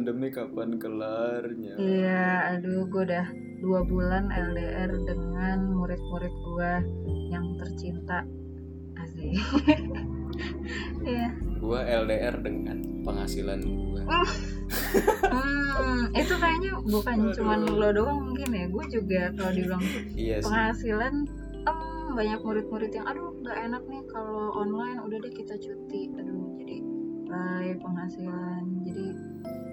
pandemi kapan kelarnya Iya, aduh gue udah dua bulan LDR dengan murid-murid gue yang tercinta. Asik. Iya. gua LDR dengan penghasilan gua Hmm, itu kayaknya bukan Aduh. cuman lo doang mungkin ya. Gue juga kalau dibilang iya sih penghasilan em, banyak murid-murid yang aduh nggak enak nih kalau online udah deh kita cuti aduh jadi bye penghasilan jadi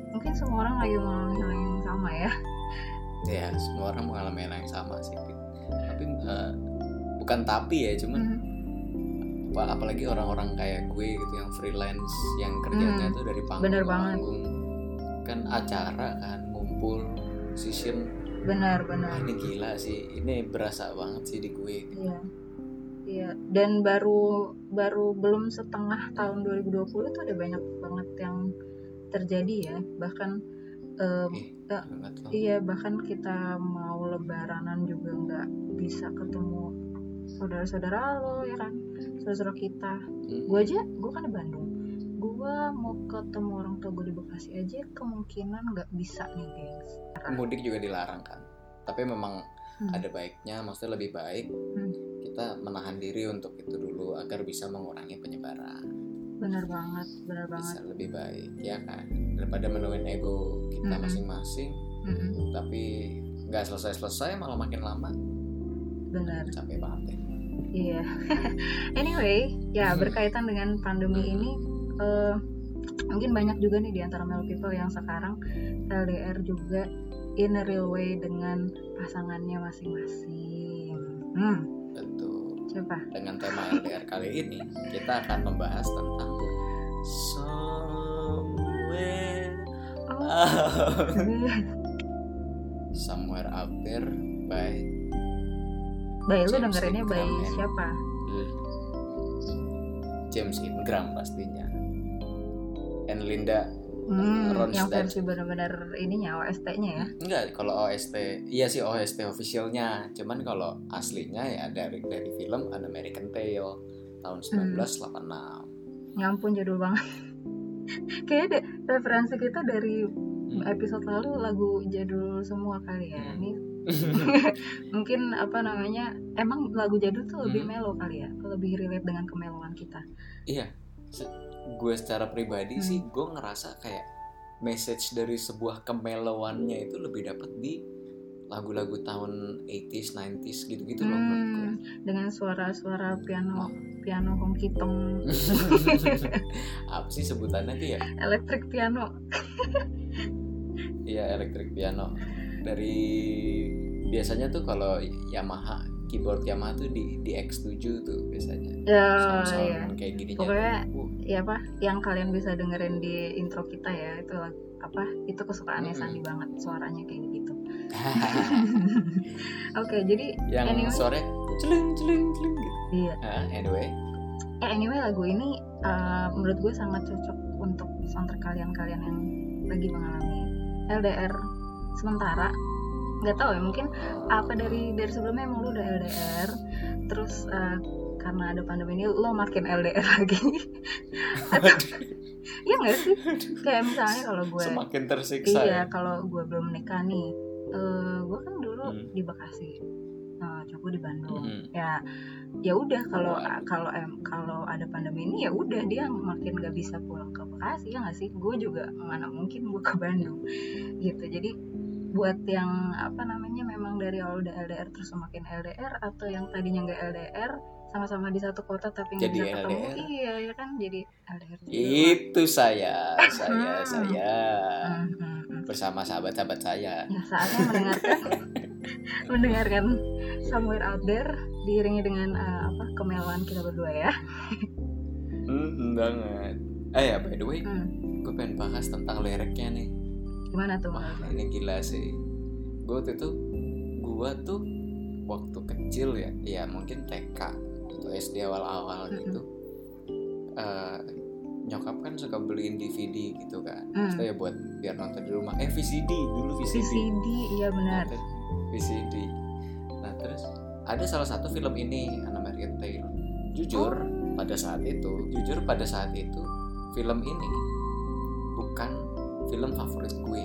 mungkin semua orang lagi mengalami hal yang sama ya. Ya semua orang mengalami hal yang sama sih tapi eh, bukan tapi ya cuman Hmm, apa- apalagi orang-orang kayak gue gitu yang freelance yang kerjanya Hmm, tuh dari panggung bener ke banget. panggung. Kan acara kan ngumpul season benar benar. Ini gila sih. Ini berasa banget sih di gue iya. Iya. Dan baru baru belum setengah tahun 2020 tuh ada banyak banget yang terjadi ya bahkan ya, banget loh. Iya, bahkan kita mau lebaranan juga nggak bisa ketemu saudara-saudara lo ya kan, saudara-saudara kita. Hmm. Gue aja, gue kan di Bandung. Gue mau ketemu orang tua gue di Bekasi aja kemungkinan nggak bisa nih, gengs. mudik juga dilarang kan tapi memang Hmm. ada baiknya maksudnya lebih baik Hmm. kita menahan diri untuk itu dulu agar bisa mengurangi penyebaran Bener banget, bener bisa banget. lebih baik ya kan? Daripada menuin ego kita masing-masing. Mm-mm, tapi nggak selesai-selesai malah makin lama. Bener, capek banget ya iya. anyway, ya Hmm. berkaitan dengan pandemi ini, eh, mungkin banyak juga nih di antara male people yang sekarang LDR juga in a real way dengan pasangannya masing-masing. Hmm, coba. dengan tema LDR kali ini kita akan membahas tentang somewhere out somewhere out there by Baik, lu dengerinnya by and- siapa? James Ingram pastinya and Linda Hmm, Ronstadt. yang versi benar-benar ininya OST-nya ya. enggak kalau OST iya sih OST officialnya cuman kalau aslinya ya dari dari film An American Tale tahun Hmm. 1986 Ya ampun jadul banget. Kayaknya referensi kita dari Hmm. episode lalu lagu jadul semua kali ya. Hmm. Ini mungkin apa namanya? Emang lagu jadul tuh lebih Hmm. melo kali ya, lebih relate dengan kemeloan kita. iya gue secara pribadi Hmm. sih gue ngerasa kayak message dari sebuah kemelowannya itu lebih dapat di lagu-lagu tahun 80s 90s gitu-gitu loh menurut gue. Hmm, dengan suara-suara piano piano honky tonk. Apa sih sebutannya tuh ya? Elektrik piano. Iya electric piano. Dari biasanya tuh kalau Yamaha keyboard Yamaha tuh di di X7 tuh biasanya. Ya sound-sound ya. kayak gini Pokoknya- ya apa yang kalian bisa dengerin di intro kita ya itu apa itu kesukaannya Mm-mm. Sandi banget suaranya kayak gitu. Oke jadi yang Anyway. sore celeng celeng celeng gitu. Iya. Ah, anyway. Eh, anyway lagu ini uh, menurut gue sangat cocok untuk soundtrack kalian-kalian yang lagi mengalami LDR sementara nggak tahu ya mungkin apa dari dari sebelumnya emang lu udah LDR terus uh, karena ada pandemi ini lo makin LDR lagi. Atau iya nggak sih? Kayak misalnya kalau gue semakin tersiksa iya ya? kalau gue belum menikah nih eh gue kan dulu Hmm. di Bekasi nah cowok gue di Bandung. Mhm. ya ya udah kalau kalau em kalau ada pandemi ini ya udah dia makin gak bisa pulang ke Bekasi ya nggak sih? Gue juga mana mungkin gue ke Bandung gitu. Jadi buat yang apa namanya memang dari awal udah LDR terus semakin LDR atau yang tadinya nggak LDR sama-sama di satu kota tapi nggak bisa ketemu LDR. iya ya kan jadi LDR juga. itu saya saya Hmm. saya Hmm, bersama sahabat-sahabat saya Ya saatnya mendengarkan mendengarkan Somewhere Out There diiringi dengan eh, apa kemewahan kita berdua ya. hmm, banget eh ya by the way Hmm. gue pengen bahas tentang liriknya nih Gimana tuh? Wah ini gila sih Gue waktu itu Gue tuh Waktu kecil ya Ya mungkin TK Atau SD awal-awal Mm-mm. gitu eh, Nyokap kan suka beliin DVD gitu kan Hmm. Maksudnya ya buat biar nonton di rumah Eh VCD dulu VCD, VCD, iya benar. VCD Nah terus Ada salah satu film ini An American Tale Jujur pada saat itu Jujur pada saat itu Film ini Bukan film favorit gue.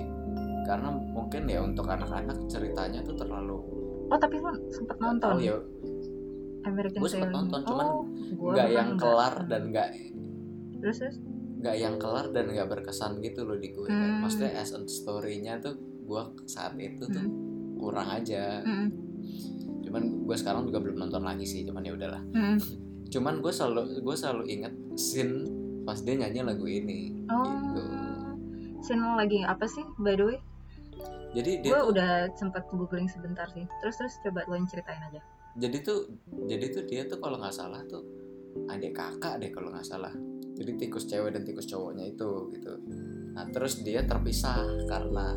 Karena mungkin ya untuk anak-anak ceritanya tuh terlalu oh tapi lu sempet nonton? tahu ya. American Gue sempet nonton, cuman oh, nggak yang nggak. kelar dan nggak terus nggak yang kelar dan nggak berkesan gitu loh di gue. Hmm. maksudnya as a story-nya tuh gue saat itu tuh Hmm. kurang aja. Mm-mm. cuman gue sekarang juga belum nonton lagi sih cuman ya udahlah. Mm-mm. cuman gue selalu gue selalu inget scene pas dia nyanyi lagu ini. Oh. gitu scene lagi apa sih by the way? Jadi dia gue udah sempet googling sebentar sih. Terus terus coba lo yang ceritain aja. Jadi tuh jadi tuh dia tuh kalau nggak salah tuh adik kakak deh kalau nggak salah. Jadi tikus cewek dan tikus cowoknya itu gitu. Nah terus dia terpisah karena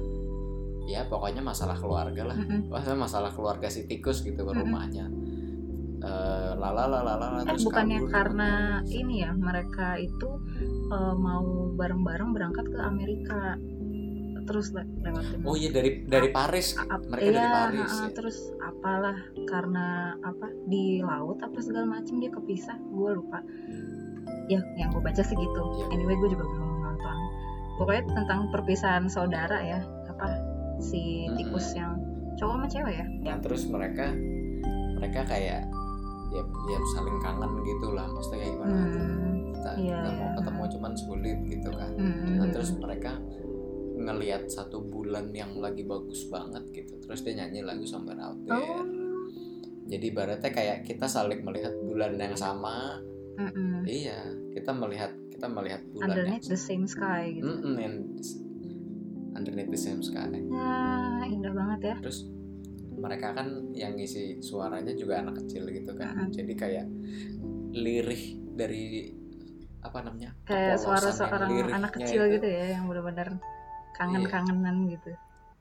ya pokoknya masalah keluarga lah. Mm-mm. masalah masalah keluarga si tikus gitu ke rumahnya. Eh, lala lala lala eh terus bukannya kabur. karena ini ya mereka itu eh, mau bareng-bareng berangkat ke Amerika. Terus le- lewatin oh iya dari dari Paris? A- ap- mereka dari iya, Paris ha-ha, ya. terus apalah karena apa di laut apa segala macam dia kepisah gue lupa. Ya yang gue baca segitu Iya. anyway gue juga belum nonton. Pokoknya tentang perpisahan saudara ya apa si tikus yang cowok sama cewek ya. Nah terus mereka mereka kayak ya, ya saling kangen gitu lah maksudnya kayak gimana? Hmm, kita iya, kita mau ketemu cuman sulit gitu kan. Hmm, nah terus mereka ngelihat satu bulan yang lagi bagus banget gitu terus dia nyanyi lagu Somewhere Out There. Oh. Jadi ibaratnya kayak kita saling melihat bulan yang sama. Mm-mm. iya kita melihat kita melihat bulan underneath yang the same sky gitu. Mm-mm, and underneath the same sky. Nah indah banget ya. Terus mereka kan yang ngisi suaranya juga anak kecil gitu kan. Mm-mm. jadi kayak lirih dari apa namanya kayak suara seorang anak kecil itu. gitu ya yang benar-benar kangen-kangenan gitu.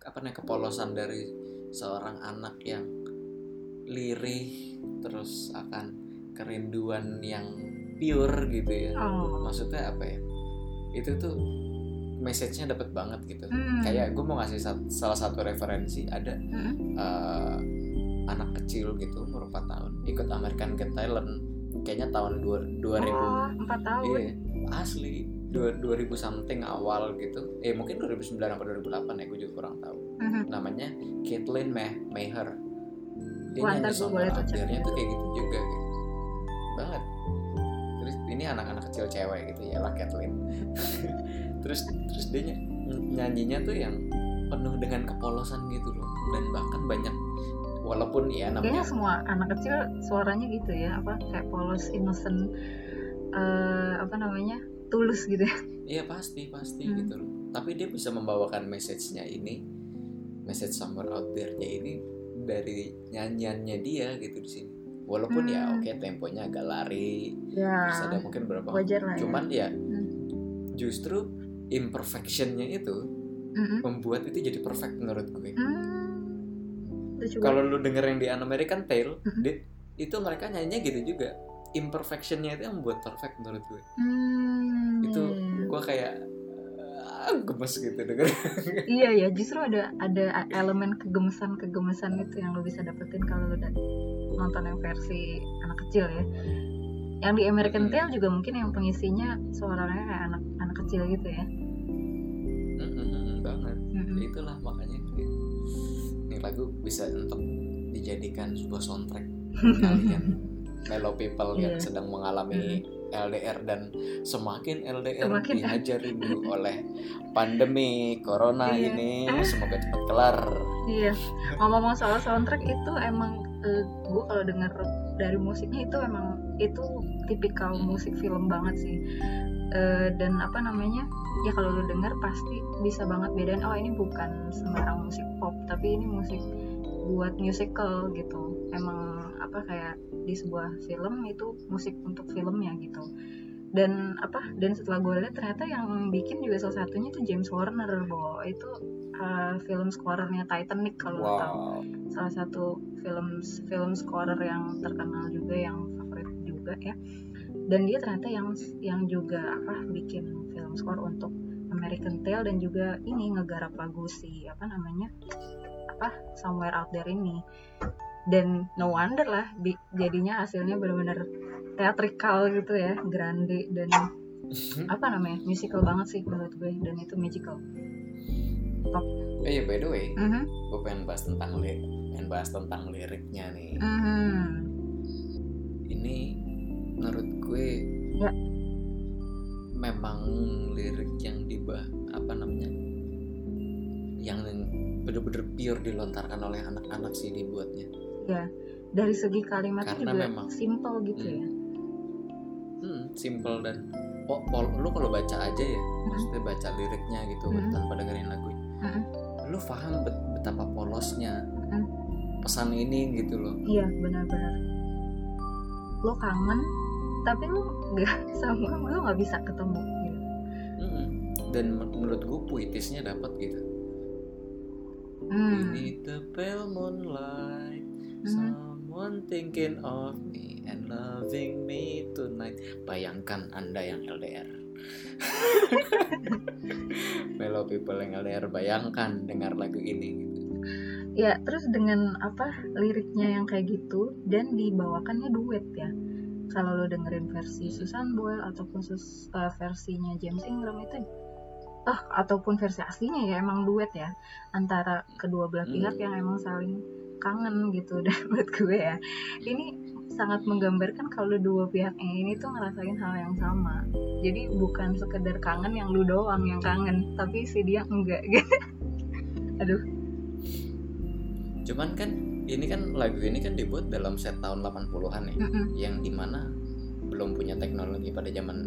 Apa namanya kepolosan dari seorang anak yang lirih terus akan kerinduan yang pure gitu ya. Oh. Maksudnya apa ya? Itu tuh message-nya dapat banget gitu. Hmm. kayak gue mau ngasih sat- salah satu referensi ada Mm-mm. eh, anak kecil gitu umur 4 tahun ikut American Got Talent kayaknya tahun dua, 2000 oh empat tahun. Iya asli. Dua, 2000 something awal gitu. Eh mungkin 2009 atau 2008 ya gue juga kurang tahu. Mhm. namanya Caitlyn May Mayher dia Wah, nyanyi Somewhere boleh tuh ya. kayak gitu juga gitu. Banget. Terus ini anak-anak kecil cewek gitu ya lah Caitlyn. Terus terus dia ny- nyanyinya tuh yang penuh dengan kepolosan gitu loh. Dan bahkan banyak walaupun ya kayaknya namanya semua anak kecil suaranya gitu ya apa kayak polos innocent eh, apa namanya tulus gitu ya Iya pasti pasti Hmm. gitu loh. Tapi dia bisa membawakan message-nya ini, message somewhere out there-nya ini dari nyanyiannya dia gitu di sini. Walaupun ya Hmm. oke temponya agak lari, ya terus ada mungkin berapa. wajar lah ya Cuman ya Hmm. justru imperfection-nya itu Mm-mm. membuat itu jadi perfect menurut gue. Hmm. Kalau lu denger yang di American Tail, Mhm. di- itu mereka nyanyinya gitu juga. Imperfection-nya itu yang membuat perfect menurut gue. Hmm, itu gue kayak ah, gemes gitu denger. iya ya justru ada ada elemen kegemesan kegemesan itu yang lo bisa dapetin kalau lo udah nonton yang versi anak kecil ya yang di American Mm-mm. Tail juga mungkin yang pengisinya suaranya kayak anak anak kecil gitu ya Mm-mm, banget. Mm-mm. itulah makanya lagu bisa untuk dijadikan sebuah soundtrack kalian mellow people yang Iya. sedang mengalami LDR dan semakin LDR Semakin- dihajar rindu oleh pandemi corona Iya. ini semoga cepat kelar Iya, ngomong-ngomong soal soundtrack itu emang gue kalau dengar dari musiknya itu emang itu tipikal musik film banget sih. Eh, dan apa namanya? Ya kalau lu dengar pasti bisa banget bedain oh ini bukan sembarang musik pop, tapi ini musik buat musical gitu. Emang apa kayak di sebuah film itu musik untuk filmnya gitu. Dan apa? Dan setelah gue lihat ternyata yang bikin juga salah satunya itu James Horner, Bo. Itu uh, film scorernya Titanic kalau lo tahu wow salah satu film film scorer yang terkenal juga yang favorit juga ya dan dia ternyata yang yang juga apa bikin film score untuk American Tail dan juga ini ngegarap lagu si apa namanya apa Somewhere Out There ini. Dan no wonder lah bi- jadinya hasilnya benar-benar teatrikal gitu ya grande dan apa namanya musical banget sih menurut gue dan itu magical. TikTok. oh iya by the way Mhm, gue pengen bahas tentang li pengen bahas tentang liriknya nih. Mhm. ini menurut gue Ya. memang lirik yang dibah apa namanya yang bener-bener pure dilontarkan oleh anak-anak sih dibuatnya Dari segi kalimatnya Karena juga memang- simple gitu Hmm. ya. hmm, simple dan oh, pol- lu kalau baca aja ya maksudnya baca liriknya gitu Hmm. tanpa dengerin lagunya Hmm. lu paham bet- betapa polosnya Hmm. pesan ini gitu loh Iya benar-benar. Lo kangen, tapi lo nggak sama lo nggak bisa ketemu. Gitu. Mm-mm. dan men- menurut gue puitisnya dapat gitu Hmm. Beneath the pale moonlight Mhm. Someone thinking of me and loving me tonight Bayangkan anda yang LDR Fellow people yang LDR Bayangkan dengar lagu ini gitu. Ya terus dengan apa liriknya yang kayak gitu dan dibawakannya duet ya. Kalau lo dengerin versi Susan Boyle ataupun sus, eh, versinya James Ingram itu ah ataupun versi aslinya ya emang duet ya antara kedua belah Hmm. pihak yang emang saling kangen gitu dan buat gue ya. Ini sangat menggambarkan kalau dua pihak ini tuh ngerasain hal yang sama. Jadi bukan sekedar kangen yang lu doang yang kangen tapi si dia enggak gitu. Aduh. Cuman kan ini kan lagu ini kan dibuat dalam set tahun 80-an ya Mm-mm. Yang di mana belum punya teknologi pada zaman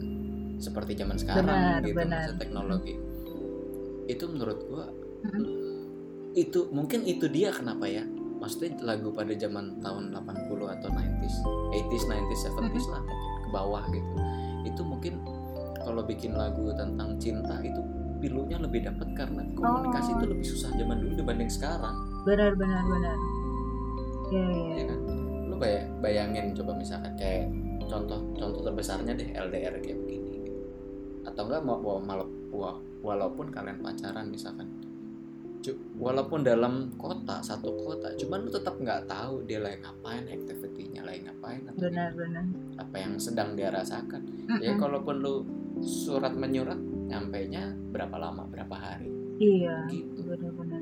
seperti zaman sekarang Benar, gitu benar. masa teknologi itu menurut gua Mm-mm. itu mungkin itu dia kenapa ya maksudnya lagu pada zaman tahun 80 atau 90s 80s 90s 70s lah mungkin ke bawah gitu itu mungkin kalau bikin lagu tentang cinta itu pilunya lebih dapat karena komunikasi Oh. itu lebih susah zaman dulu dibanding sekarang benar benar benar ya ya, ya kan? Lu bay- bayangin coba misalkan kayak contoh contoh terbesarnya deh LDR kayak begini. Gitu. atau enggak mau mau- walaupun kalian pacaran misalkan. Walaupun dalam kota satu kota cuman lu tetap nggak tahu dia lagi ngapain activity-nya lagi ngapain atau benar benar. apa yang sedang dia rasakan. Ya Mm-mm. kalaupun lu surat menyurat nyampe nya berapa lama berapa hari? Iya gitu. benar benar.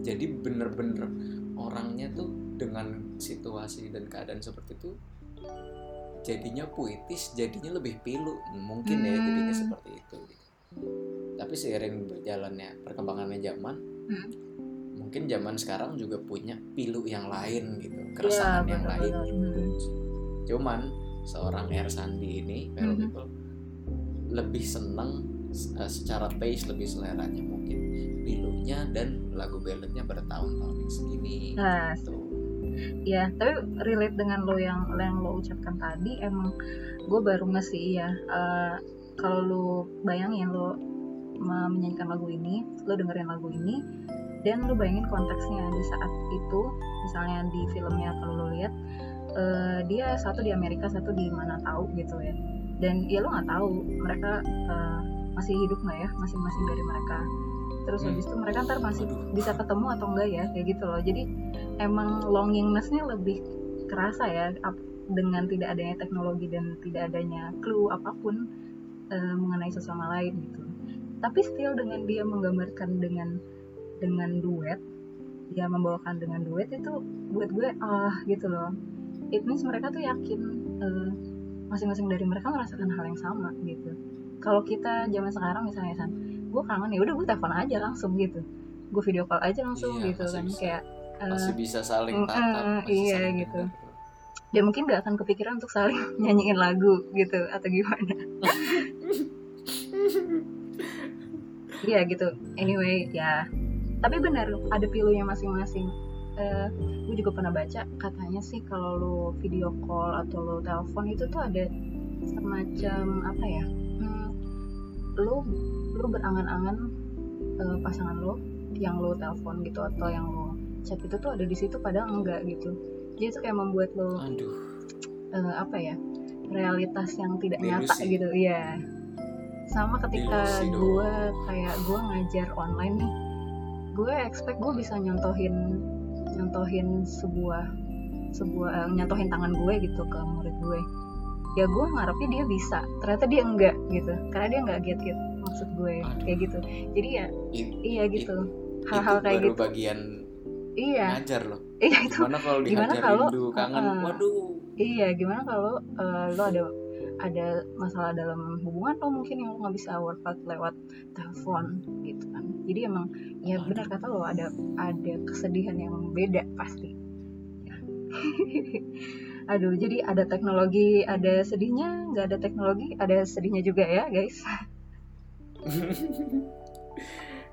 Jadi bener-bener orangnya tuh dengan situasi dan keadaan seperti itu jadinya puitis jadinya lebih pilu mungkin ya Hmm. jadinya seperti itu gitu. tapi seiring berjalannya perkembangannya zaman Hmm. mungkin zaman sekarang juga punya pilu yang lain gitu iya keresahan yang benar lain benar Mm. cuman seorang Air Sandi ini Vero Mhm. People lebih seneng eh, secara taste lebih seleranya mungkin pilunya dan lagu balladnya bertahun-tahun yang segini Nah, gitu. Ya tapi relate dengan lo yang yang lo ucapkan tadi emang gue baru nge sih ya eh, kalau lo bayangin lo me- menyanyikan lagu ini lo dengerin lagu ini dan lo bayangin konteksnya di saat itu misalnya di filmnya kalau lo lihat eh, dia satu di Amerika satu di mana tahu gitu ya. Dan ya lo nggak tahu mereka eh, masih hidup nggak ya masing-masing dari mereka terus Hmm. habis itu mereka ntar masih bisa ketemu atau enggak ya kayak gitu loh. Jadi emang longingnessnya lebih kerasa ya dengan tidak adanya teknologi dan tidak adanya clue apa pun eh, mengenai sesama lain gitu. Tapi still dengan dia menggambarkan dengan dengan duet dia membawakan dengan duet itu buat gue ah gitu loh. It means mereka tuh yakin eh, masing-masing dari mereka merasakan hal yang sama gitu. Kalau kita zaman sekarang misalnya san gue kangen ya udah gue telepon aja langsung gitu gue video call aja langsung Iya, gitu kan bisa. kayak eh, masih bisa saling tatap masih iya, saling gitu. dengar. ya mungkin gak akan kepikiran untuk saling nyanyiin lagu gitu atau gimana iya gitu anyway ya tapi benar ada pilunya masing-masing Eh, gue juga pernah baca katanya sih kalau lo video call atau lo telepon itu tuh ada semacam apa ya lo lo berangan-angan eh, pasangan lo yang lo telepon gitu atau yang lo chat itu tuh ada di situ padahal enggak gitu. Jadi itu kayak membuat lo aduh. eh, apa ya realitas yang tidak nyata Delusi. gitu iya. Sama ketika gue kayak gue ngajar online nih gue expect gue bisa nyontohin nyontohin sebuah sebuah eh, nyontohin tangan gue gitu ke murid gue ya gue ngarepnya dia bisa. Ternyata dia enggak gitu. Karena dia enggak get get maksud gue. Aduh. kayak gitu. Jadi ya I- iya gitu. hal-hal kayak baru gitu. bagian iya. ngajar loh. Iya itu. Gimana kalau Gimana kalau- rindu kangen. uh-uh. waduh. Iya gimana kalau eh, lo ada ada masalah dalam hubungan lo mungkin yang lo nggak bisa work out lewat telepon gitu kan. Jadi emang ya Waduh. benar kata lo ada ada kesedihan yang beda pasti aduh jadi ada teknologi ada sedihnya nggak ada teknologi ada sedihnya juga ya guys.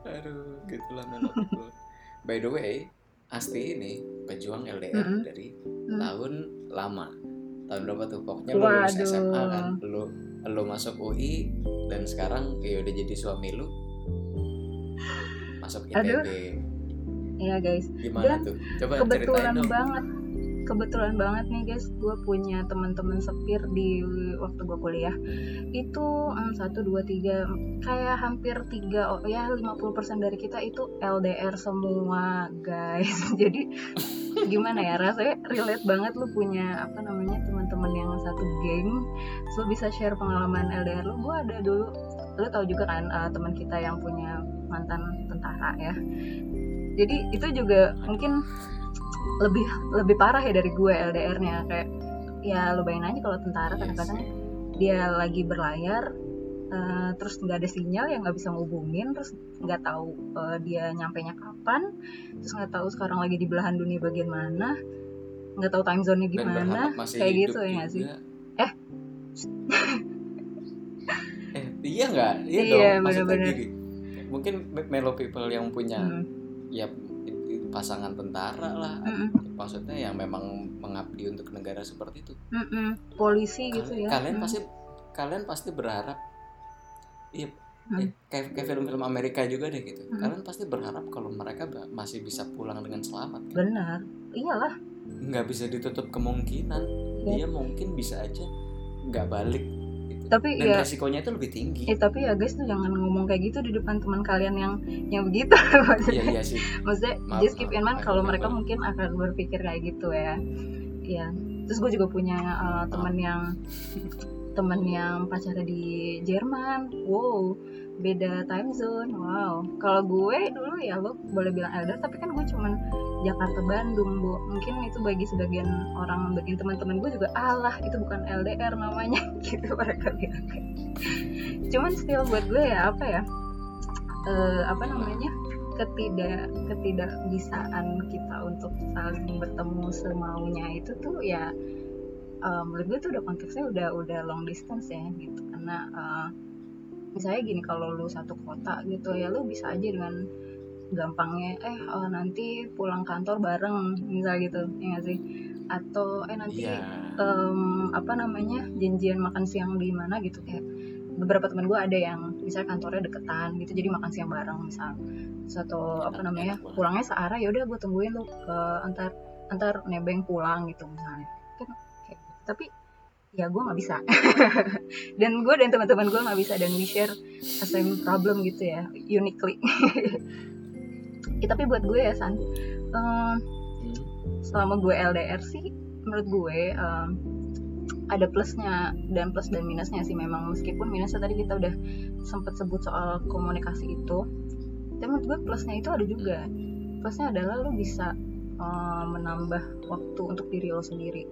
Aduh gitulah by the way Asti ini pejuang LDR Mm-mm. dari Hmm. tahun lama. Tahun berapa tuh? Pokoknya lu lulus Waduh. SMA kan. Lu lu masuk UI dan sekarang ya udah jadi suami lu. Masuk. ITB Iya guys. Gimana Dan tuh? Coba ceritain kebetulan dong. banget kebetulan banget nih guys. Gue punya teman-teman sepir di waktu gue kuliah. Itu satu dua tiga kayak hampir tiga oh, ya 50% dari kita itu LDR semua guys. Jadi gimana ya rasanya relate banget lu punya apa namanya teman-teman yang satu geng. Lu bisa share pengalaman LDR lu. Gue ada dulu lu tahu juga kan eh, teman kita yang punya mantan tentara ya. Jadi itu juga mungkin lebih lebih parah ya dari gue LDR-nya kayak ya lo bayangin aja kalau tentara kadang-kadang dia lagi berlayar eh, terus nggak ada sinyal yang nggak bisa ngubungin terus nggak tahu eh, dia nyampe nya kapan terus nggak tahu sekarang lagi di belahan dunia bagian mana nggak tahu time zone-nya gimana kayak gitu ya sih. Eh. eh iya nggak? Iya, Iya, dong maksudnya gini. Mungkin Melo people yang punya Hmm, ya pasangan tentara lah mm-mm, maksudnya yang memang mengabdi untuk negara seperti itu mm-mm. polisi gitu Kalian- ya kalian Hmm. pasti kalian pasti berharap iya Hmm. eh, kayak kayak film-film Amerika juga deh gitu Hmm. kalian pasti berharap kalau mereka masih bisa pulang dengan selamat kan? benar iyalah nggak bisa ditutup kemungkinan Iya. dia mungkin bisa aja nggak balik gitu. tapi dan ya resikonya itu lebih tinggi Eh tapi ya guys tuh jangan ngomong kayak gitu di depan teman kalian yang yang begitu. iya iya sih Maksudnya Maaf, just keep in mind kalau mereka maaf. mungkin akan berpikir kayak gitu ya. Iya. Terus gue juga punya uh, teman yang teman yang pacarnya di Jerman. Wow, beda time zone. Wow. Kalau gue dulu ya lo boleh bilang elder tapi kan gue cuman Jakarta Bandung, Bu. Mungkin itu bagi sebagian orang, bagian teman-teman gue juga alah itu bukan LDR namanya gitu mereka bilang. Cuman still buat gue ya apa ya? eh, apa namanya? ketidak ketidakbisaan kita untuk saling bertemu semaunya itu tuh ya eh, menurut gue tuh udah konteksnya udah udah long distance ya gitu karena eh, misalnya gini kalau lu satu kota gitu ya lu bisa aja dengan gampangnya eh eh, nanti pulang kantor bareng misal gitu ya nggak sih atau eh nanti iya em, apa namanya janjian makan siang di mana gitu kayak beberapa teman gue ada yang misalnya kantornya deketan gitu jadi makan siang bareng misal satu apa Enak- namanya banget. pulangnya searah ya udah gue tungguin lu ke antar antar nebeng pulang gitu misalnya kan kayak gitu. tapi ya gue nggak bisa. Dan gue dan teman-teman gue nggak bisa dan we share the same problem gitu ya uniquely. Ya, tapi buat gue ya san Hmm. selama gue LDR sih menurut gue em, ada plusnya dan plus dan minusnya sih memang. Meskipun minusnya tadi kita udah sempat sebut soal komunikasi itu tapi menurut gue plusnya itu ada juga. Plusnya adalah lo bisa em, menambah waktu untuk diri lo sendiri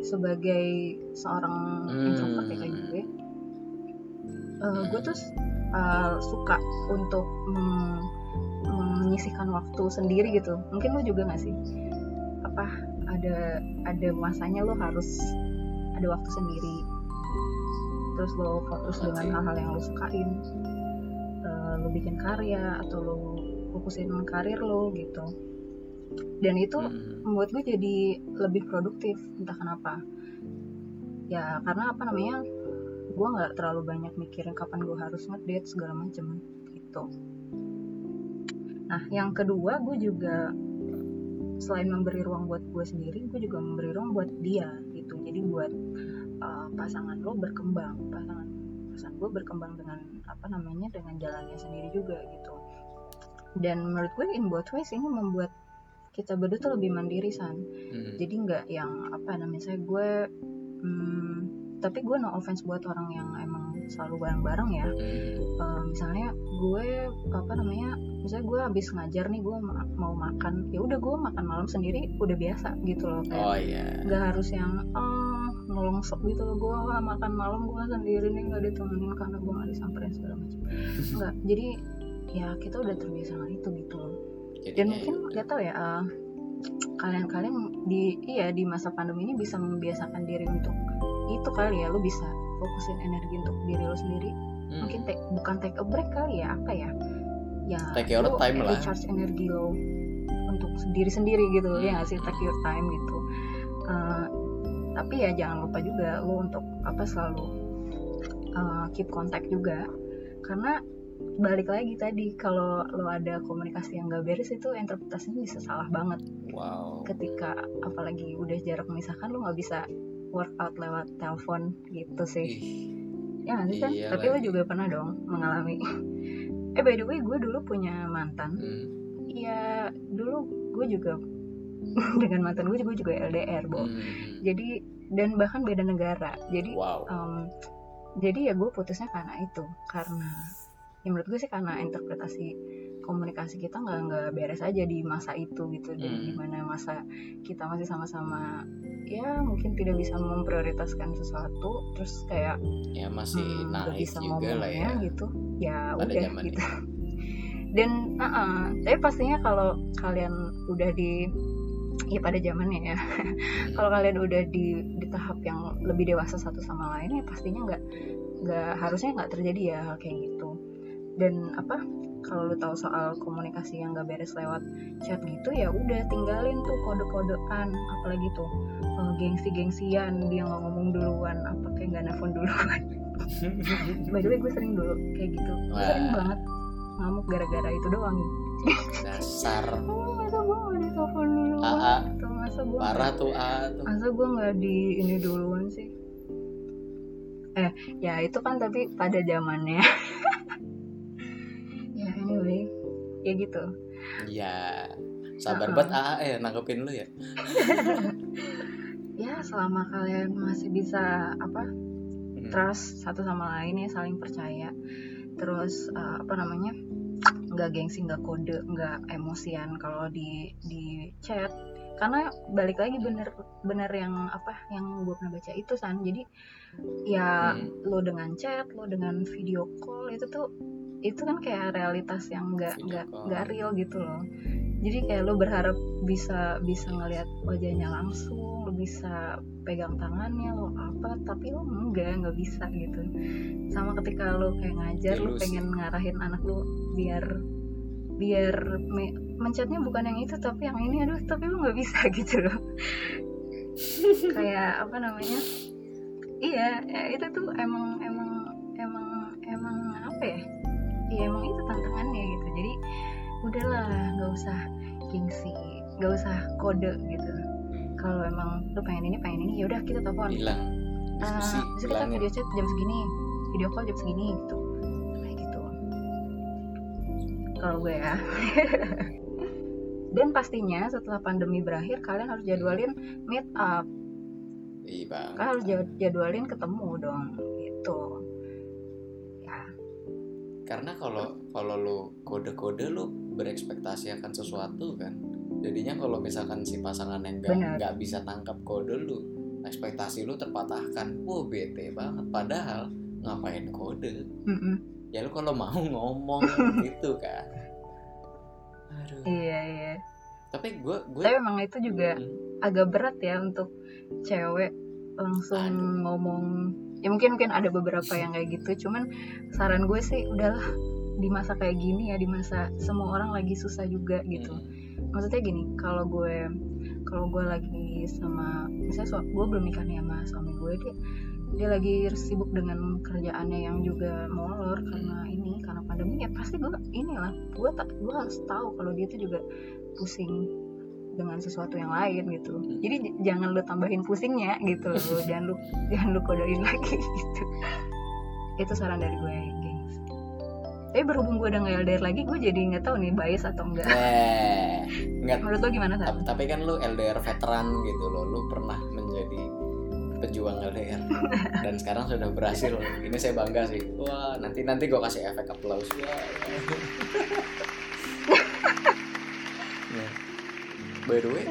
sebagai seorang Hmm. introvert ya kayak gue eh, gue tuh eh, suka untuk mm, menyisihkan waktu sendiri gitu. Mungkin lo juga gak sih? Apa ada ada masanya lo harus ada waktu sendiri? Terus lo fokus dengan hal-hal yang lo sukain. Eh, lo bikin karya atau lo fokusin karir lo gitu dan itu Hmm. membuat gue jadi lebih produktif entah kenapa. Ya karena apa namanya gue nggak terlalu banyak mikirin kapan gue harus ngedate segala macem gitu. Nah yang kedua gue juga selain memberi ruang buat gue sendiri gue juga memberi ruang buat dia gitu. Jadi buat uh, pasangan lo berkembang pasangan pasangan gue berkembang dengan apa namanya dengan jalannya sendiri juga gitu. Dan menurut gue in both ways ini membuat kita berdua tuh lebih mandiri san. Hmm. jadi nggak yang apa namanya saya gue hmm, tapi gue no offense buat orang yang emang selalu bareng-bareng ya. Hmm. Eh, misalnya gue apa namanya misalnya gue habis ngajar nih gue ma- mau makan ya udah gue makan malam sendiri udah biasa gitu loh kayak oh iya. nggak harus yang ah nolongsok gitu loh gue makan malam gue sendiri nih nggak ditemenin karena gue nggak disamperin segala macam. Nggak jadi ya kita udah terbiasa sama itu gitu loh dan Jadinya mungkin ya nggak tahu ya eh, kalian-kalian di iya di masa pandemi ini bisa membiasakan diri untuk itu kali ya lu bisa fokusin energi untuk diri lo sendiri Hmm. mungkin take, bukan take a break kali ya apa ya ya Take your lu time lah. recharge energi lo untuk diri sendiri gitu Hmm. ya nggak sih take your time gitu Eh, tapi ya jangan lupa juga lo untuk apa selalu eh, keep contact juga karena balik lagi tadi kalau lo ada komunikasi yang gak beres itu interpretasinya bisa salah banget. Wow. Ketika apalagi udah jarak memisahkan lo nggak bisa workout lewat telepon gitu sih. Ih, ya sih kan Iya tapi lo juga pernah dong mengalami. Eh by the way gue dulu punya mantan. Hmm. Iya dulu gue juga dengan mantan gue gue juga LDR bo. Hmm. jadi dan bahkan beda negara. Jadi wow. em, jadi ya gue putusnya karena itu. Karena ya menurut gue sih karena interpretasi komunikasi kita nggak nggak beres aja di masa itu gitu. Dan Hmm. di mana masa kita masih sama-sama ya mungkin tidak bisa memprioritaskan sesuatu terus kayak ya masih hmm, naik bisa juga lah ya. gitu. Ya pada udah gitu. dan uh-uh, tapi pastinya kalau kalian udah di ya pada zamannya ya. Hmm. kalau kalian udah di di tahap yang lebih dewasa satu sama lain ya pastinya nggak nggak harusnya nggak terjadi ya hal kayak gitu dan apa kalau lu tahu soal komunikasi yang nggak beres lewat chat gitu ya udah tinggalin tuh kode-kodean. Apalagi tuh eh, gengsi-gengsian dia nggak ngomong duluan apa kayak nggak nelfon duluan. By the way gue sering dulu kayak gitu. Gue sering banget ngamuk gara-gara itu doang. Dasar. Oh masa gue nggak ditelepon duluan? AA. tuh masa gue parah tuh ah tuh. Masa gue nggak di ini duluan sih? Eh ya itu kan tapi pada zamannya. ya anyway ya gitu. Ya sabar banget ah eh nanggepin lu ya. Ya selama kalian masih bisa apa Hmm. trust satu sama lain ya saling percaya. Terus eh, apa namanya nggak gengsi nggak kode nggak emosian kalau di di chat. Karena balik lagi bener bener yang apa yang gue pernah baca itu san. Jadi ya Hmm. lo dengan chat lo dengan video call itu tuh itu kan kayak realitas yang nggak nggak nggak real gitu loh. Jadi kayak lo berharap bisa bisa ngelihat wajahnya langsung lo bisa pegang tangannya lo apa tapi lo enggak nggak bisa gitu. Sama ketika lo kayak ngajar lo Ilusi. pengen ngarahin anak lo biar biar me- mencetnya bukan yang itu tapi yang ini aduh tapi lo nggak bisa gitu loh. Kayak apa namanya? Iya ya, itu tuh emang emang iya emang itu tantangannya gitu. Jadi udahlah nggak usah gengsi nggak usah kode gitu. Kalau emang lu pengen ini pengen ini yaudah kita telepon. Bilang diskusi bisa kita video chat jam segini video call jam segini gitu. Kayak gitu. Kalau gue ya. Dan pastinya setelah pandemi berakhir kalian harus jadwalin meet up. Iya harus jad- jadwalin ketemu dong gitu. ya karena kalau kalau lu kode-kode lu berekspektasi akan sesuatu kan jadinya kalau misalkan si pasangan yang nggak Benar. nggak bisa tangkap kode lu ekspektasi lu terpatahkan. Wow bete banget. Padahal ngapain kode? Mm-mm. ya lu kalau mau ngomong gitu kan. Aduh. Iya iya. Tapi gue gue tapi emang itu juga Hmm, agak berat ya untuk cewek langsung Aduh. ngomong ya mungkin mungkin ada beberapa yang kayak gitu. Cuman saran gue sih udahlah di masa kayak gini ya di masa semua orang lagi susah juga gitu. Hmm, maksudnya gini kalau gue kalau gue lagi sama misalnya gue belum nikah nih sama suami gue dia dia lagi sibuk dengan kerjaannya yang juga molor karena ini karena pandemi ya pasti gue inilah gue tak gue harus tahu kalau dia tuh juga pusing dengan sesuatu yang lain gitu. Jadi j- jangan lu tambahin pusingnya gitu. Jangan lu jangan lu kodein lagi gitu. Itu saran dari gue gengs. Tapi berhubung gue udah nggak LDR lagi gue jadi nggak tahu nih bias atau enggak eh nggak. Menurut lo gimana tapi, San? tapi kan lu LDR veteran gitu loh. Lu pernah menjadi pejuang LDR dan sekarang sudah berhasil. Ini saya bangga sih. Wah nanti nanti gue kasih efek aplaus. Wah. nah, by the way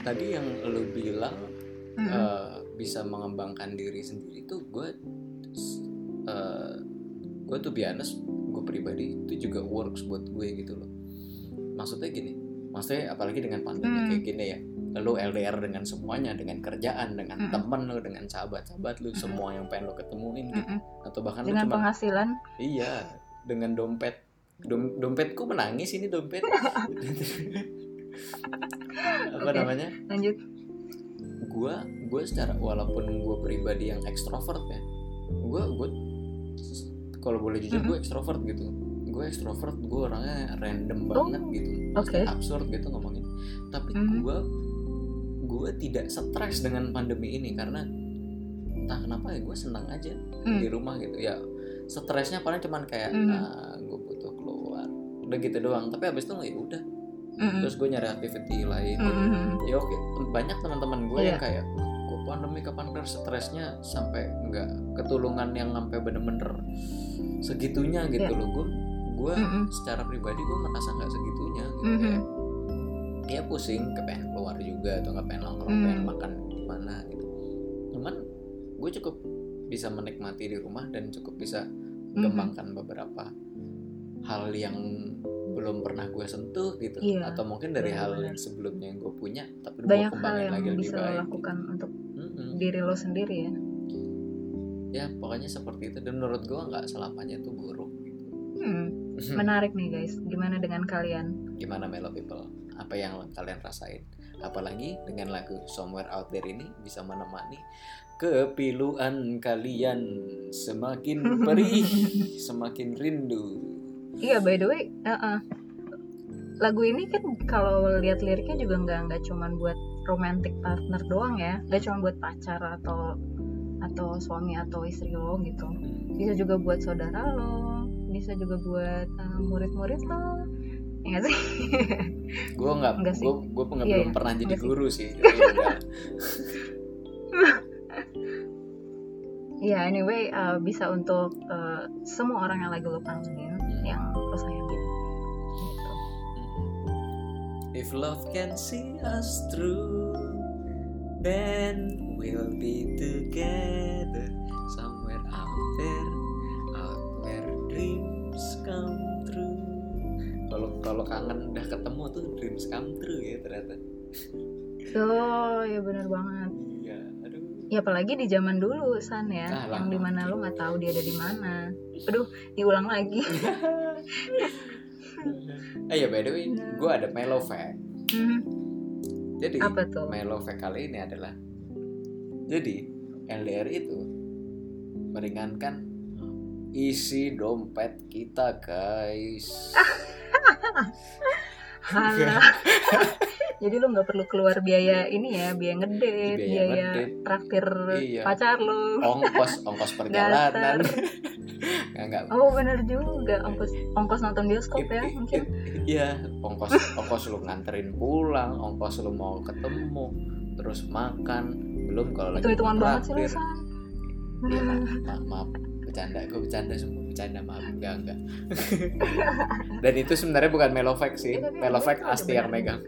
tadi yang lu bilang Mm-mm. eh, bisa mengembangkan diri sendiri tuh gue eh, gue tuh biasa gue pribadi itu juga works buat gue gitu loh maksudnya gini maksudnya apalagi dengan pandemi Hmm. kayak gini ya lu LDR dengan semuanya dengan kerjaan dengan Mm-mm. temen lu dengan sahabat-sahabat lu semua yang pengen lu ketemuin gitu. Mm-mm. atau bahkan dengan cuma penghasilan iya dengan dompet Dom- dompetku menangis ini dompet apa Oke. namanya lanjut gue gue secara walaupun gue pribadi yang ekstrovert ya gue gue kalau boleh jujur gue ekstrovert gitu gue ekstrovert gue orangnya random Oh, banget gitu oke. absurd gitu ngomongin tapi Mhm. gue gue tidak stres dengan pandemi ini karena entah kenapa ya gue senang aja Hmm. di rumah gitu ya stresnya paling cuman kayak Mhm. ah, gue butuh keluar udah gitu doang tapi habis itu ya udah Mm-mm. terus gue nyari activity lain Mm-mm. ya oke banyak teman-teman gue Iya. yang kayak kok pandemi kapan kelar stresnya sampai nggak ketulungan yang sampai bener-bener segitunya gitu Iya. loh gue gue Mm-mm. secara pribadi gue merasa nggak segitunya gitu Mhm. kayak ya pusing kepengen keluar juga atau nggak pengen nongkrong Hmm. pengen makan di mana gitu cuman gue cukup bisa menikmati di rumah dan cukup bisa Mhm. mengembangkan beberapa hal yang belum pernah gue sentuh gitu. Iya, atau mungkin dari hal benar-benar. yang sebelumnya yang gue punya tapi banyak gue hal yang lagi lebih bisa lo baik. lakukan untuk Mm-mm. diri lo sendiri ya. Ya pokoknya seperti itu. Dan menurut gue nggak selamanya itu buruk gitu. hmm. menarik nih guys. Gimana dengan kalian? Gimana Melo People? Apa yang kalian rasain? Apalagi dengan lagu Somewhere Out There ini bisa menemani kepiluan kalian. Semakin perih semakin rindu iya by the way uh-uh. lagu ini kan kalau lihat liriknya juga nggak nggak cuman buat romantic partner doang ya. Nggak cuma buat pacar atau atau suami atau istri lo gitu. Bisa juga buat saudara lo bisa juga buat uh, murid-murid lo. Ya nggak sih? Gue nggak gue gue Iya, belum iya. pernah jadi guru sih ya anyway uh, bisa untuk uh, semua orang yang lagi lo kangenin If love can see us through, then we'll be together somewhere out there, out where dreams come true. Kalau kalau kangen udah ketemu tuh dreams come true ya ternyata. oh ya benar banget Iya, aduh. ya apalagi di zaman dulu san ya Ah, yang di mana lo nggak tahu dia ada di mana aduh diulang lagi Eh ya by the way, gue ada fact. Hmm, Jadi apa tuh fact kali ini adalah jadi LDR itu meringankan isi dompet kita guys. Halah. jadi lo nggak perlu keluar biaya ini ya biaya ngedate Biaya biaya, ngedate. traktir Iya. pacar lo ongkos ongkos perjalanan Dasar. nggak. Nggak oh bener juga. Ongkos ongkos nonton bioskop ya mungkin. iya ongkos ongkos lu nganterin pulang ongkos lu mau ketemu terus makan. Belum kalau lagi hitungan banget sih lo traktir. san Ya, ma- maaf bercanda gue bercanda semua bercanda maaf. Enggak enggak dan itu sebenarnya bukan Melovek sih. Eh, gue Asti yang megang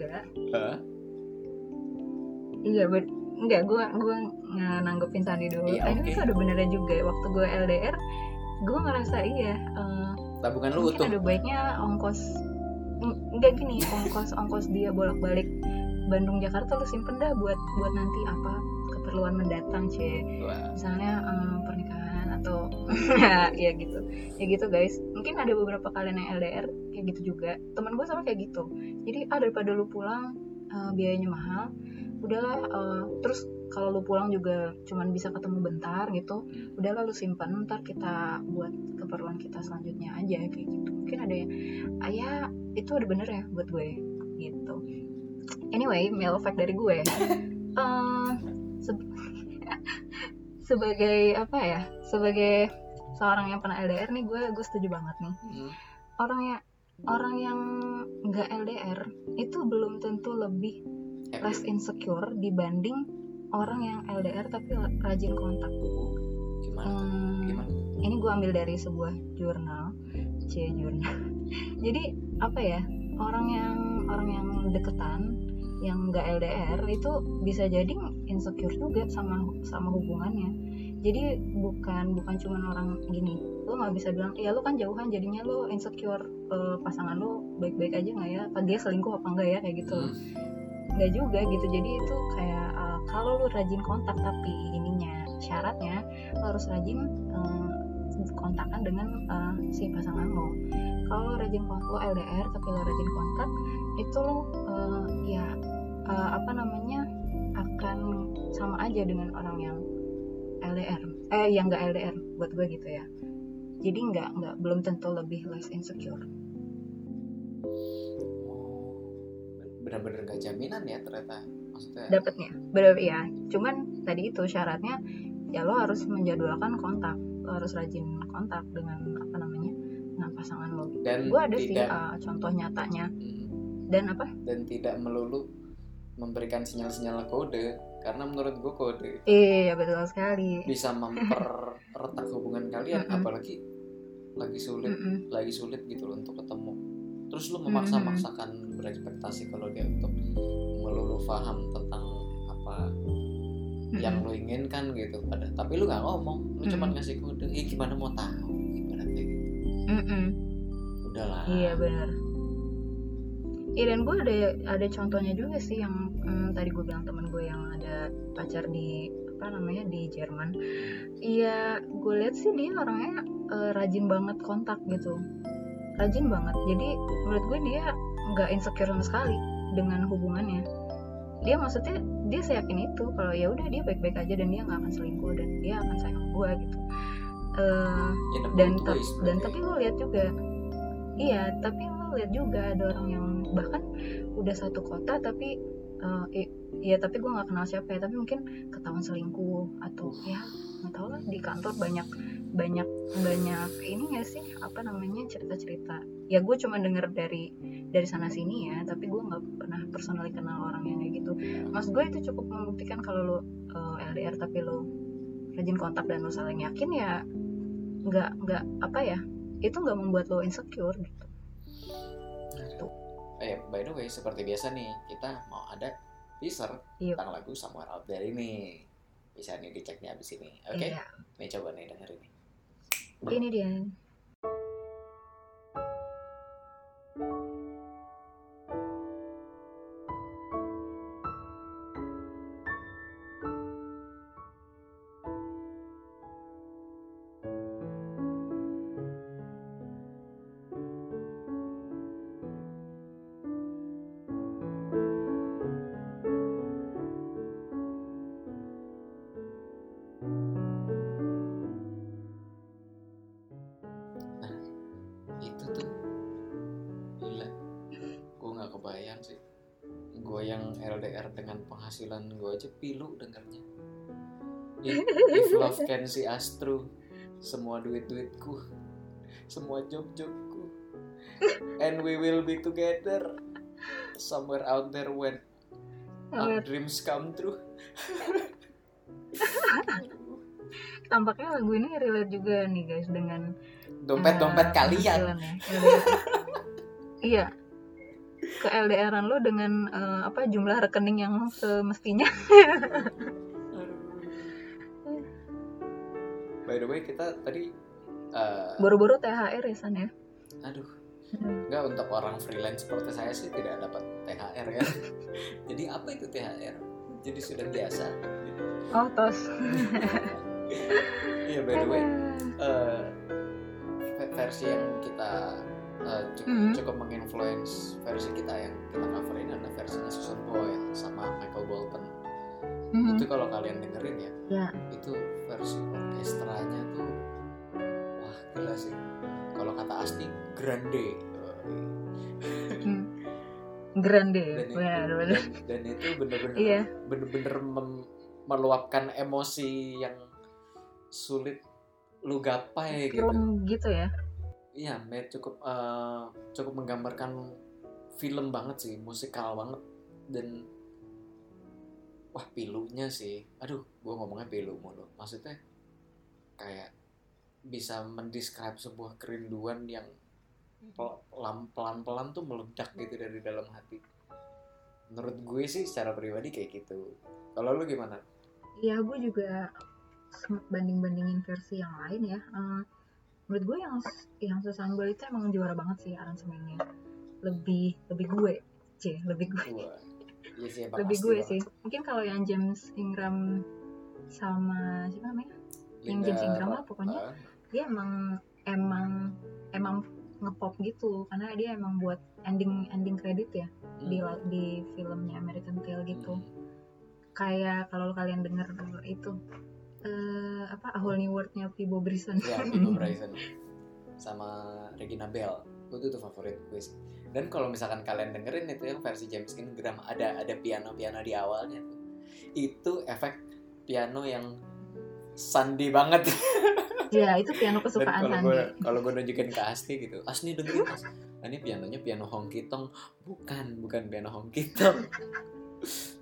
iya ben enggak gue gue nanggepin tadi dulu. Iya, ini oke. tuh ada benernya juga ya. waktu gue LDR gue ngerasa iya eh, tabungan lu utuh. ada baiknya ongkos enggak gini ongkos ongkos dia bolak balik Bandung Jakarta lu simpen dah buat buat nanti apa keperluan mendatang cie Wah, misalnya eh, pernikahan atau ya gitu. Ya gitu guys. Mungkin ada beberapa kalian yang LDR kayak gitu juga. Teman gue sama kayak gitu. Jadi ah daripada lu pulang eh, biayanya mahal udahlah eh, terus kalau lu pulang juga cuman bisa ketemu bentar gitu udahlah lu simpan ntar kita buat keperluan kita selanjutnya aja kayak gitu. Mungkin ada yang ah, ya itu ada bener ya buat gue gitu. Anyway mail fact dari gue. Eh, se- sebagai apa ya sebagai seorang yang pernah LDR nih gue gue setuju banget nih. Hmm, orang yang orang yang nggak LDR itu belum tentu lebih eh, less insecure dibanding orang yang LDR tapi rajin kontak. Gimana? Hmm, gimana? ini gue ambil dari sebuah jurnal c jurnal. Jadi apa ya orang yang orang yang deketan yang nggak LDR itu bisa jadi insecure juga sama sama hubungannya. Jadi bukan bukan cuma orang gini. Lo nggak bisa bilang ya lo kan jauhan jadinya lo insecure eh, pasangan lo baik-baik aja nggak ya? Apa dia selingkuh apa enggak ya? Kayak gitu. Hmm. Nggak juga gitu. Jadi itu kayak uh, kalau lu rajin kontak tapi ininya syaratnya lu harus rajin uh, kontakkan dengan uh, si pasangan lo. Kalau rajin kontak lo LDR tapi lo rajin kontak itu lo uh, ya uh, apa namanya akan sama aja dengan orang yang LDR eh yang nggak LDR buat gue gitu ya. Jadi nggak nggak belum tentu lebih less insecure benar-benar gak jaminan ya ternyata maksudnya. Dapatnya. Bener ya cuman tadi itu syaratnya ya lo harus menjadwalkan kontak. Lo harus rajin kontak dengan apa namanya dengan pasangan lo. Dan gue ada sih tidak uh, contoh nyatanya. Hmm. dan apa? Dan tidak melulu memberikan sinyal-sinyal kode karena menurut gue kode iya betul sekali. bisa memperretak hubungan kalian apalagi lagi sulit lagi sulit gitu loh untuk ketemu terus lu Mm-mm. memaksa-maksakan berekspektasi kalau dia untuk melulu paham tentang apa yang lu inginkan gitu pada tapi lu nggak ngomong lu cuma Mm-mm. ngasih kode eh gimana mau tahu? Ibaratnya gitu. Udahlah. Iya benar. Iya dan gue ada ada contohnya juga sih yang hmm, tadi gue bilang temen gue yang ada pacar di apa namanya di Jerman. Iya gue lihat sih dia orangnya eh, rajin banget kontak gitu, rajin banget. Jadi menurut gue dia nggak insecure sama sekali dengan hubungannya. Dia maksudnya dia seyakin itu kalau ya udah dia baik-baik aja dan dia nggak akan selingkuh dan dia akan sayang sama gue gitu. A dan ways dan tapi lo lihat juga iya tapi lo lihat juga ada orang yang bahkan udah satu kota tapi i- iya tapi gue nggak kenal siapa ya tapi mungkin ketahuan selingkuh atau ya nggak tahu lah di kantor banyak banyak banyak ini ya sih? Apa namanya cerita cerita ya gue cuma denger dari dari sana sini ya tapi gue nggak pernah personally kenal orang yang kayak gitu. Mas gue itu cukup membuktikan kalau lo eh, LDR tapi lo rajin kontak dan lo saling yakin ya nggak nggak apa ya itu nggak membuat lo insecure gitu. Gitu. Eh by the way seperti biasa nih kita mau ada teaser Iya. tentang lagu Somewhere Out There ini bisa nih dicek nih abis ini oke? Iya. Nih coba nih dengerin nih ini dia itu kebayang sih. Gue yang LDR dengan penghasilan gue aja pilu dengarnya if, if love can see us through semua duit duitku semua job jobku and we will be together somewhere out there when our dreams come true. Tampaknya lagu ini relate juga nih guys dengan dompet dompet eh, kalian. ya, LDR. iya ke LDRan lo dengan eh, apa jumlah rekening yang semestinya by the way kita tadi eh, boro-boro THR ya San ya aduh Hmm. Enggak untuk orang freelance seperti saya sih tidak dapat THR ya. Jadi apa itu THR? Jadi sudah biasa. oh tos Iya by the way, ve- versi yang kita eh, cukup, Mhm. cukup menginfluence versi kita yang kita coverin adalah versinya Susan Boyle sama Michael Bolton. Mhm. Itu kalau kalian dengerin ya, Ya. itu versi orkestranya tuh wah gila sih. Kalau kata Asti, grande. Hmm. grande Dan, itu- benar benar dan, dan itu bener-bener iya bener-bener meluapkan emosi yang sulit lu gapai gitu. gitu ya Iya, cukup eh, cukup menggambarkan film banget sih, musikal banget. Dan wah pilunya sih. Aduh gue ngomongnya pilu mulu. Maksudnya kayak bisa mendescribe sebuah kerinduan yang pelan-pelan tuh meledak gitu dari dalam hati. Menurut gue sih secara pribadi kayak gitu. Kalau lu gimana? Iya, gue juga sempat banding-bandingin versi yang lain ya. Eh, menurut gue yang yang Susanbel itu emang juara banget sih aransemennya. Lebih lebih gue, c lebih gue. Wah, iya sih, emang lebih gue banget. sih. Mungkin kalau yang James Ingram sama siapa namanya? Yang Linda James Ingram lah pokoknya. ah, Dia emang emang emang ngepop gitu karena dia emang buat ending ending kredit ya di hmm, di filmnya American Tail gitu. hmm. kayak kalau kalian denger itu eh apa A Whole New World-nya Pibo Bryson ya Vigo Bryson sama Regina Bell. Itu tuh favorit gue sih. Dan kalau misalkan kalian dengerin itu yang versi James Ingram ada ada piano piano di awalnya tuh. Itu efek piano yang sandi banget. Ya itu piano dan kesukaan kalau Sandi. gue kalau gue nunjukin ke Asti gitu Asni dengerin As "Ah, ini pianonya piano honky tonk. Bukan bukan piano honky tonk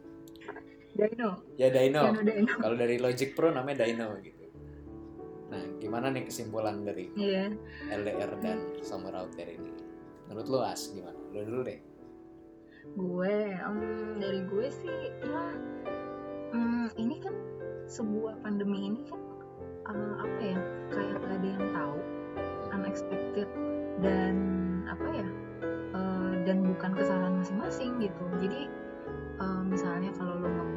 Dino. Ya Dino. Piano Dino. Kalau dari Logic Pro namanya Dino gitu. Nah gimana nih kesimpulan dari iya. LDR dan Summer Out There ini? Menurut lu As gimana? Lu dulu deh. Gue em, dari gue sih ya em, ini kan sebuah pandemi ini kan eh, apa ya kayak gak ada yang tahu unexpected dan apa ya eh, dan bukan kesalahan masing-masing gitu. Jadi eh, misalnya kalau lo ngeblame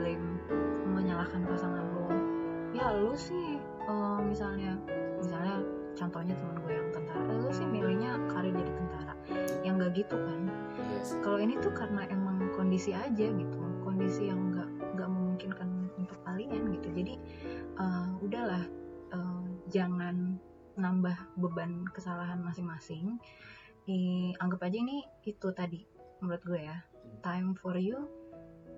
menyalahkan pasangan lo ya lu sih eh, misalnya misalnya contohnya teman gue yang tentara "Eh, lu sih milihnya karir jadi tentara. Yang gak gitu kan? Yes. kalau ini tuh karena emang kondisi aja gitu kondisi yang nggak nggak memungkinkan untuk kalian gitu. Jadi eh, udahlah eh, jangan nambah beban kesalahan masing-masing. I- anggap aja ini itu tadi menurut gue ya. Time for you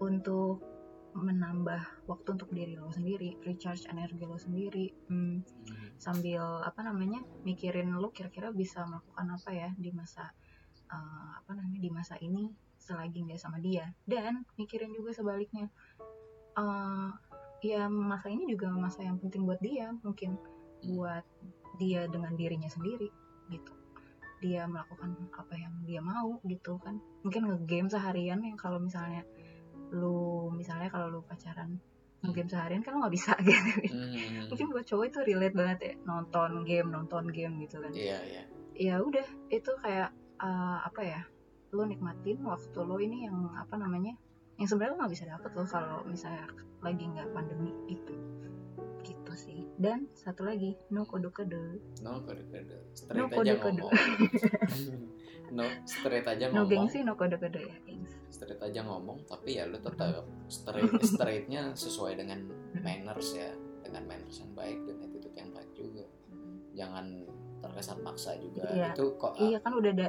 untuk menambah waktu untuk diri lo sendiri recharge energi lo sendiri. Hmm, sambil apa namanya mikirin lo kira-kira bisa melakukan apa ya di masa eh, apa namanya di masa ini selagi nggak sama dia. Dan mikirin juga sebaliknya. Eh, ya masa ini juga masa yang penting buat dia mungkin buat dia dengan dirinya sendiri gitu. Dia melakukan apa yang dia mau gitu kan. Mungkin ngegame seharian yang kalau misalnya lu misalnya kalau lu pacaran ngegame seharian kan lu nggak bisa gitu. Hmm, mungkin buat cowok itu relate banget ya nonton game nonton game gitu kan. Iya iya. Ya udah itu kayak uh, apa ya lo nikmatin waktu lo ini yang apa namanya yang sebenarnya lo nggak bisa dapet lo kalau misalnya lagi nggak pandemi gitu gitu sih. Dan satu lagi no kode kode. No kode kode. Straight No aja kode-kode. ngomong. No straight aja no ngomong. gengsi no kode kode ya gengs straight aja ngomong tapi ya lu tetap straight straightnya sesuai dengan manners ya dengan manners yang baik dan attitude yang baik juga. Jangan terkesan maksa juga. Iya. itu kok iya kan udah ada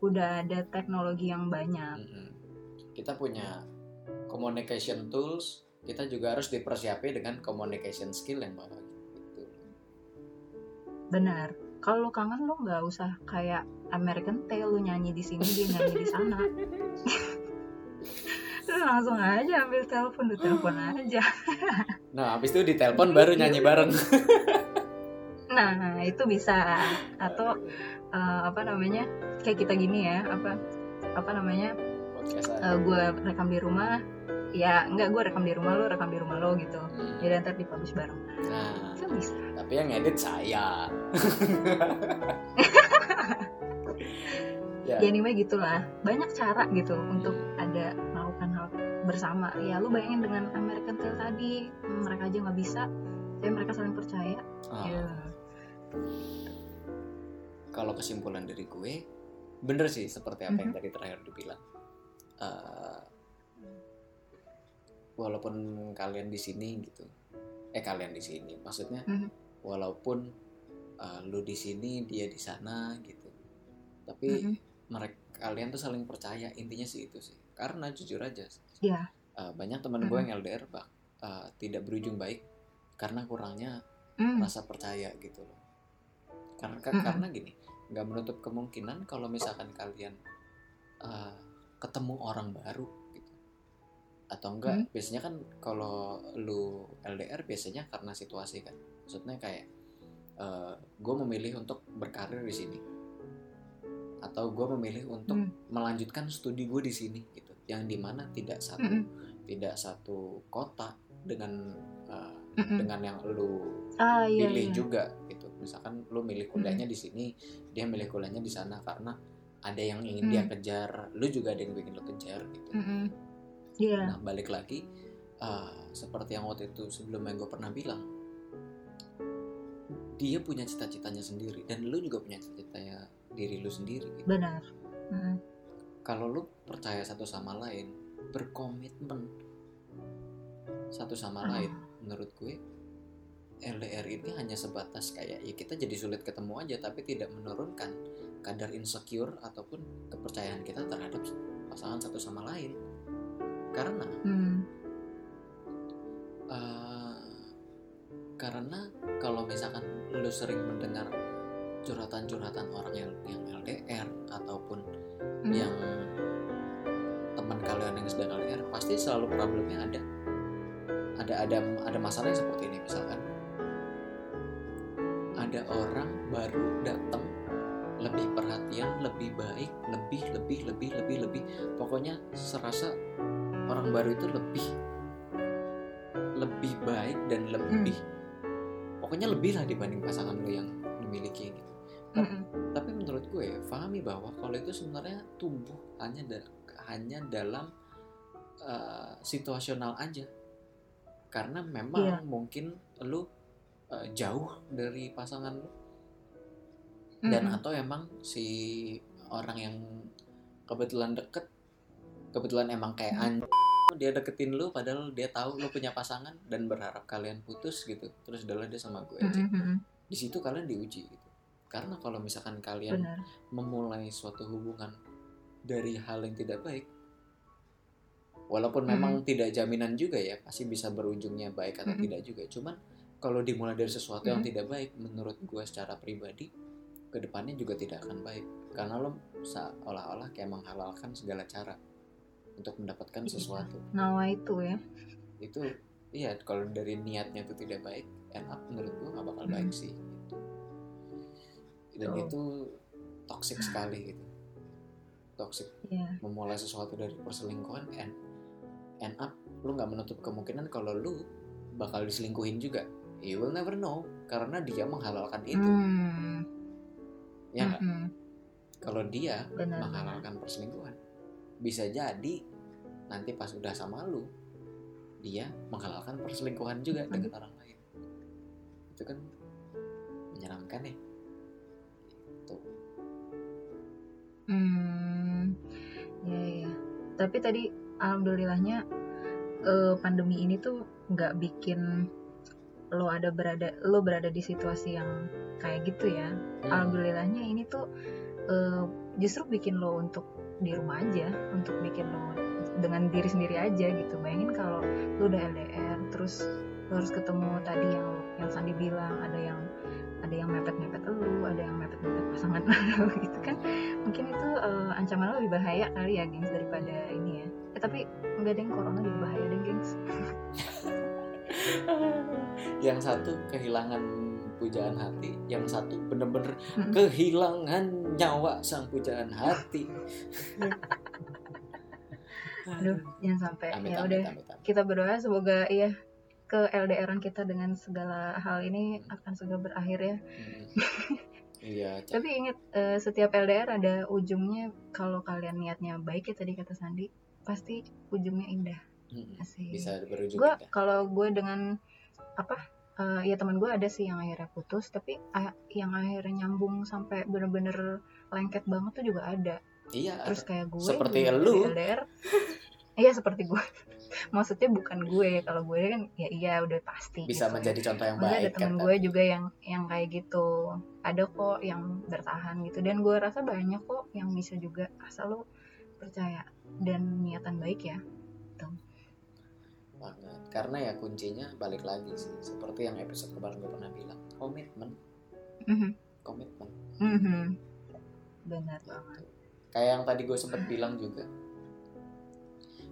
udah ada teknologi yang banyak. Mm-mm. kita punya communication tools kita juga harus dipersiapi dengan communication skill yang baik gitu. Benar. Kalau lo kangen lo nggak usah kayak American Tail lo nyanyi di sini dia nyanyi di sana lo langsung aja ambil telepon lu telepon aja nah habis itu ditelepon baru nyanyi bareng Nah, itu bisa atau eh, apa namanya? Kayak kita gini ya, apa apa namanya? podcast eh, gue rekam di rumah, ya enggak gue rekam di rumah lo, rekam di rumah lo gitu. Hmm. Jadi ntar dipublish bareng. nah Itu bisa. tapi yang edit saya ya Ya anyway gitulah. Banyak cara gitu untuk ada melakukan hal bersama. Ya lu bayangin dengan American Tail tadi, mereka aja nggak bisa, tapi mereka saling percaya. Ah. Ya. kalau kesimpulan dari gue bener sih seperti apa yang Mhm. tadi terakhir dibilang Eh, walaupun kalian di sini gitu eh kalian di sini maksudnya Mhm. walaupun eh, lu di sini dia di sana gitu tapi Mhm. Mereka kalian tuh saling percaya intinya sih itu sih. Karena jujur aja Iya. eh, banyak teman gue yang LDR bah, eh, tidak berujung baik karena kurangnya Hmm. rasa percaya gitu loh. Karena Mm-mm. karena gini nggak menutup kemungkinan kalau misalkan kalian uh, ketemu orang baru gitu. Atau enggak biasanya kan kalau lu LDR biasanya karena situasi kan. Maksudnya kayak gue memilih untuk berkarir di sini atau gue memilih untuk Hmm. melanjutkan studi gue di sini gitu yang di mana tidak satu Mm-mm. tidak satu kota dengan uh, dengan yang lu ah iya pilih iya juga gitu misalkan lu milih kuliahnya di sini dia milih kuliahnya di sana karena ada yang ingin dia Mm. kejar lu juga ada yang ingin lu kejar gitu Mm-mm. iya nah balik lagi uh, seperti yang waktu itu sebelumnya gue pernah bilang dia punya cita-citanya sendiri dan lu juga punya cita-citanya diri lu sendiri gitu. benar Mm-mm. kalau lu percaya satu sama lain berkomitmen satu sama Ah. lain menurut gue LDR ini hanya sebatas kayak ya kita jadi sulit ketemu aja tapi tidak menurunkan kadar insecure ataupun kepercayaan kita terhadap pasangan satu sama lain karena Hmm. eh, karena kalau misalkan lu sering mendengar curhatan-curhatan orang yang yang LDR ataupun Hmm. yang teman kalian yang sedang LDR pasti selalu problemnya ada. Ada ada ada masalah yang seperti ini misalkan ada orang baru datang lebih perhatian lebih baik lebih lebih lebih lebih lebih. Pokoknya serasa orang baru itu lebih lebih baik dan lebih. Pokoknya lebih lah dibanding pasangan lo yang dimiliki gitu Mm-mm. tapi menurut gue pahami bahwa kalau itu sebenarnya tumbuh hanya da- hanya dalam uh, situasional aja karena memang Iya. mungkin lu uh, jauh dari pasangan lu dan Mm-mm. atau emang si orang yang kebetulan deket kebetulan emang kayak Hmm. anjing dia deketin lu padahal dia tahu lu punya pasangan dan berharap kalian putus gitu terus adalah dia sama gue aja Mm-mm. Mm-mm. di situ kalian diuji gitu karena kalau misalkan kalian benar memulai suatu hubungan dari hal yang tidak baik walaupun Mhm. memang tidak jaminan juga ya pasti bisa berujungnya baik atau Mhm. tidak juga cuman kalau dimulai dari sesuatu yang Mhm. tidak baik menurut gue secara pribadi ke depannya juga tidak akan baik karena lo seolah-olah kayak menghalalkan segala cara untuk mendapatkan Iya. sesuatu nawa itu ya itu iya kalau dari niatnya itu tidak baik end up menurut gue nggak bakal Mhm. baik sih. Dan Betul. itu toxic sekali gitu toxic Iya. memulai sesuatu dari perselingkuhan and end up lu nggak menutup kemungkinan kalau lu bakal diselingkuhin juga you will never know karena dia menghalalkan itu Hmm. ya nggak? Mm-mm. kalau dia benar benar menghalalkan perselingkuhan bisa jadi nanti pas udah sama lu dia menghalalkan perselingkuhan juga Hmm. dengan orang lain itu kan menyeramkan ya Hmm, ya ya. Tapi tadi alhamdulillahnya eh, pandemi ini tuh nggak bikin lo ada berada lo berada di situasi yang kayak gitu ya. Hmm. Alhamdulillahnya ini tuh eh, justru bikin lo untuk di rumah aja, untuk bikin lo dengan diri sendiri aja gitu. Bayangin kalau lo udah LDR, terus lo harus ketemu tadi yang yang Sandi bilang ada yang ada yang mepet-mepet lu, ada yang mepet-mepet pasangan lu gitu kan. Mungkin itu eh, ancaman lo lebih bahaya kali ya gengs daripada ini ya. Eh, tapi enggak deh corona lebih bahaya deh gengs. Yang satu kehilangan pujaan hati. Yang satu bener-bener Mm-mm. kehilangan nyawa sang pujaan hati. Aduh jangan sampai. Amit ya amit udah amit amit. kita berdoa semoga iya ke LDRan kita dengan segala hal ini akan segera berakhir ya. Hmm. iya tapi ingat eh, setiap LDR ada ujungnya. Kalau kalian niatnya baik ya tadi kata Sandi pasti ujungnya indah. Hmm. asik. Bisa berujung gue kalau gue dengan apa eh, ya teman gue ada sih yang akhirnya putus tapi ah, yang akhirnya nyambung sampai bener-bener lengket banget tuh juga ada. Iya terus kayak gue Seperti juga dari LDR. Iya seperti gue maksudnya bukan gue kalau gue kan ya iya udah pasti bisa gitu. menjadi contoh yang Maksudnya ada baik kan temen gue juga yang yang kayak gitu. Ada kok yang bertahan gitu. Dan gue rasa banyak kok yang bisa juga asal lo percaya dan niatan baik ya banget. Karena ya kuncinya balik lagi sih. Seperti yang episode kemarin gue pernah bilang komitmen. Mhm. komitmen. Mhm. benar banget. Gitu. kayak yang tadi gue sempat bilang juga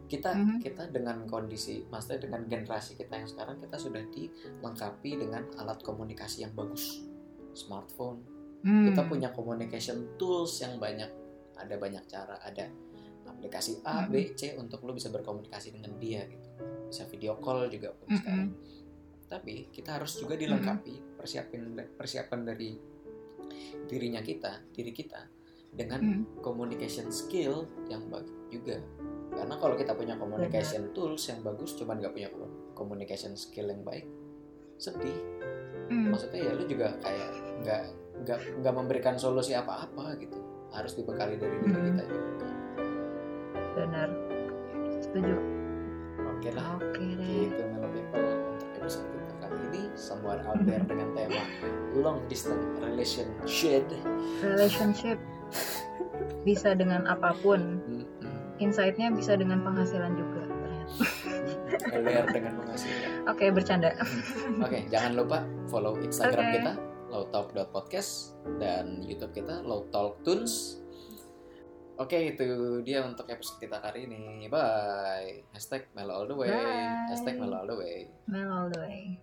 kita Mhm. kita dengan kondisi maksudnya dengan generasi kita yang sekarang kita sudah dilengkapi dengan alat komunikasi yang bagus smartphone Hmm. kita punya communication tools yang banyak ada banyak cara ada aplikasi A Mhm. B C untuk lo bisa berkomunikasi dengan dia gitu bisa video call juga pun Mhm. sekarang tapi kita harus juga dilengkapi persiapin persiapan dari dirinya kita diri kita dengan Hmm. communication skill yang bagus juga. Karena kalau kita punya communication tools yang bagus cuman nggak punya communication skill yang baik sedih. Hmm. maksudnya ya lu juga kayak nggak nggak nggak memberikan solusi apa-apa gitu. Harus dibekali dari diri Hmm. kita juga. Benar. Setuju. Oke lah. Oke deh. Gitu Melo People untuk episode kita kali ini. Somewhere out there dengan tema long distance relationship. Relationship bisa dengan apa pun. Insightnya bisa dengan penghasilan juga ternyata. LDR dengan penghasilan. Oke bercanda. Oke jangan lupa follow Instagram Oke. kita lowtalk.podcast dan YouTube kita lowtalktunes. Oke itu dia untuk episode kita kali ini. Bye. Hashtag Melo all the way. Bye. Hashtag Melo all the way. Mel all the way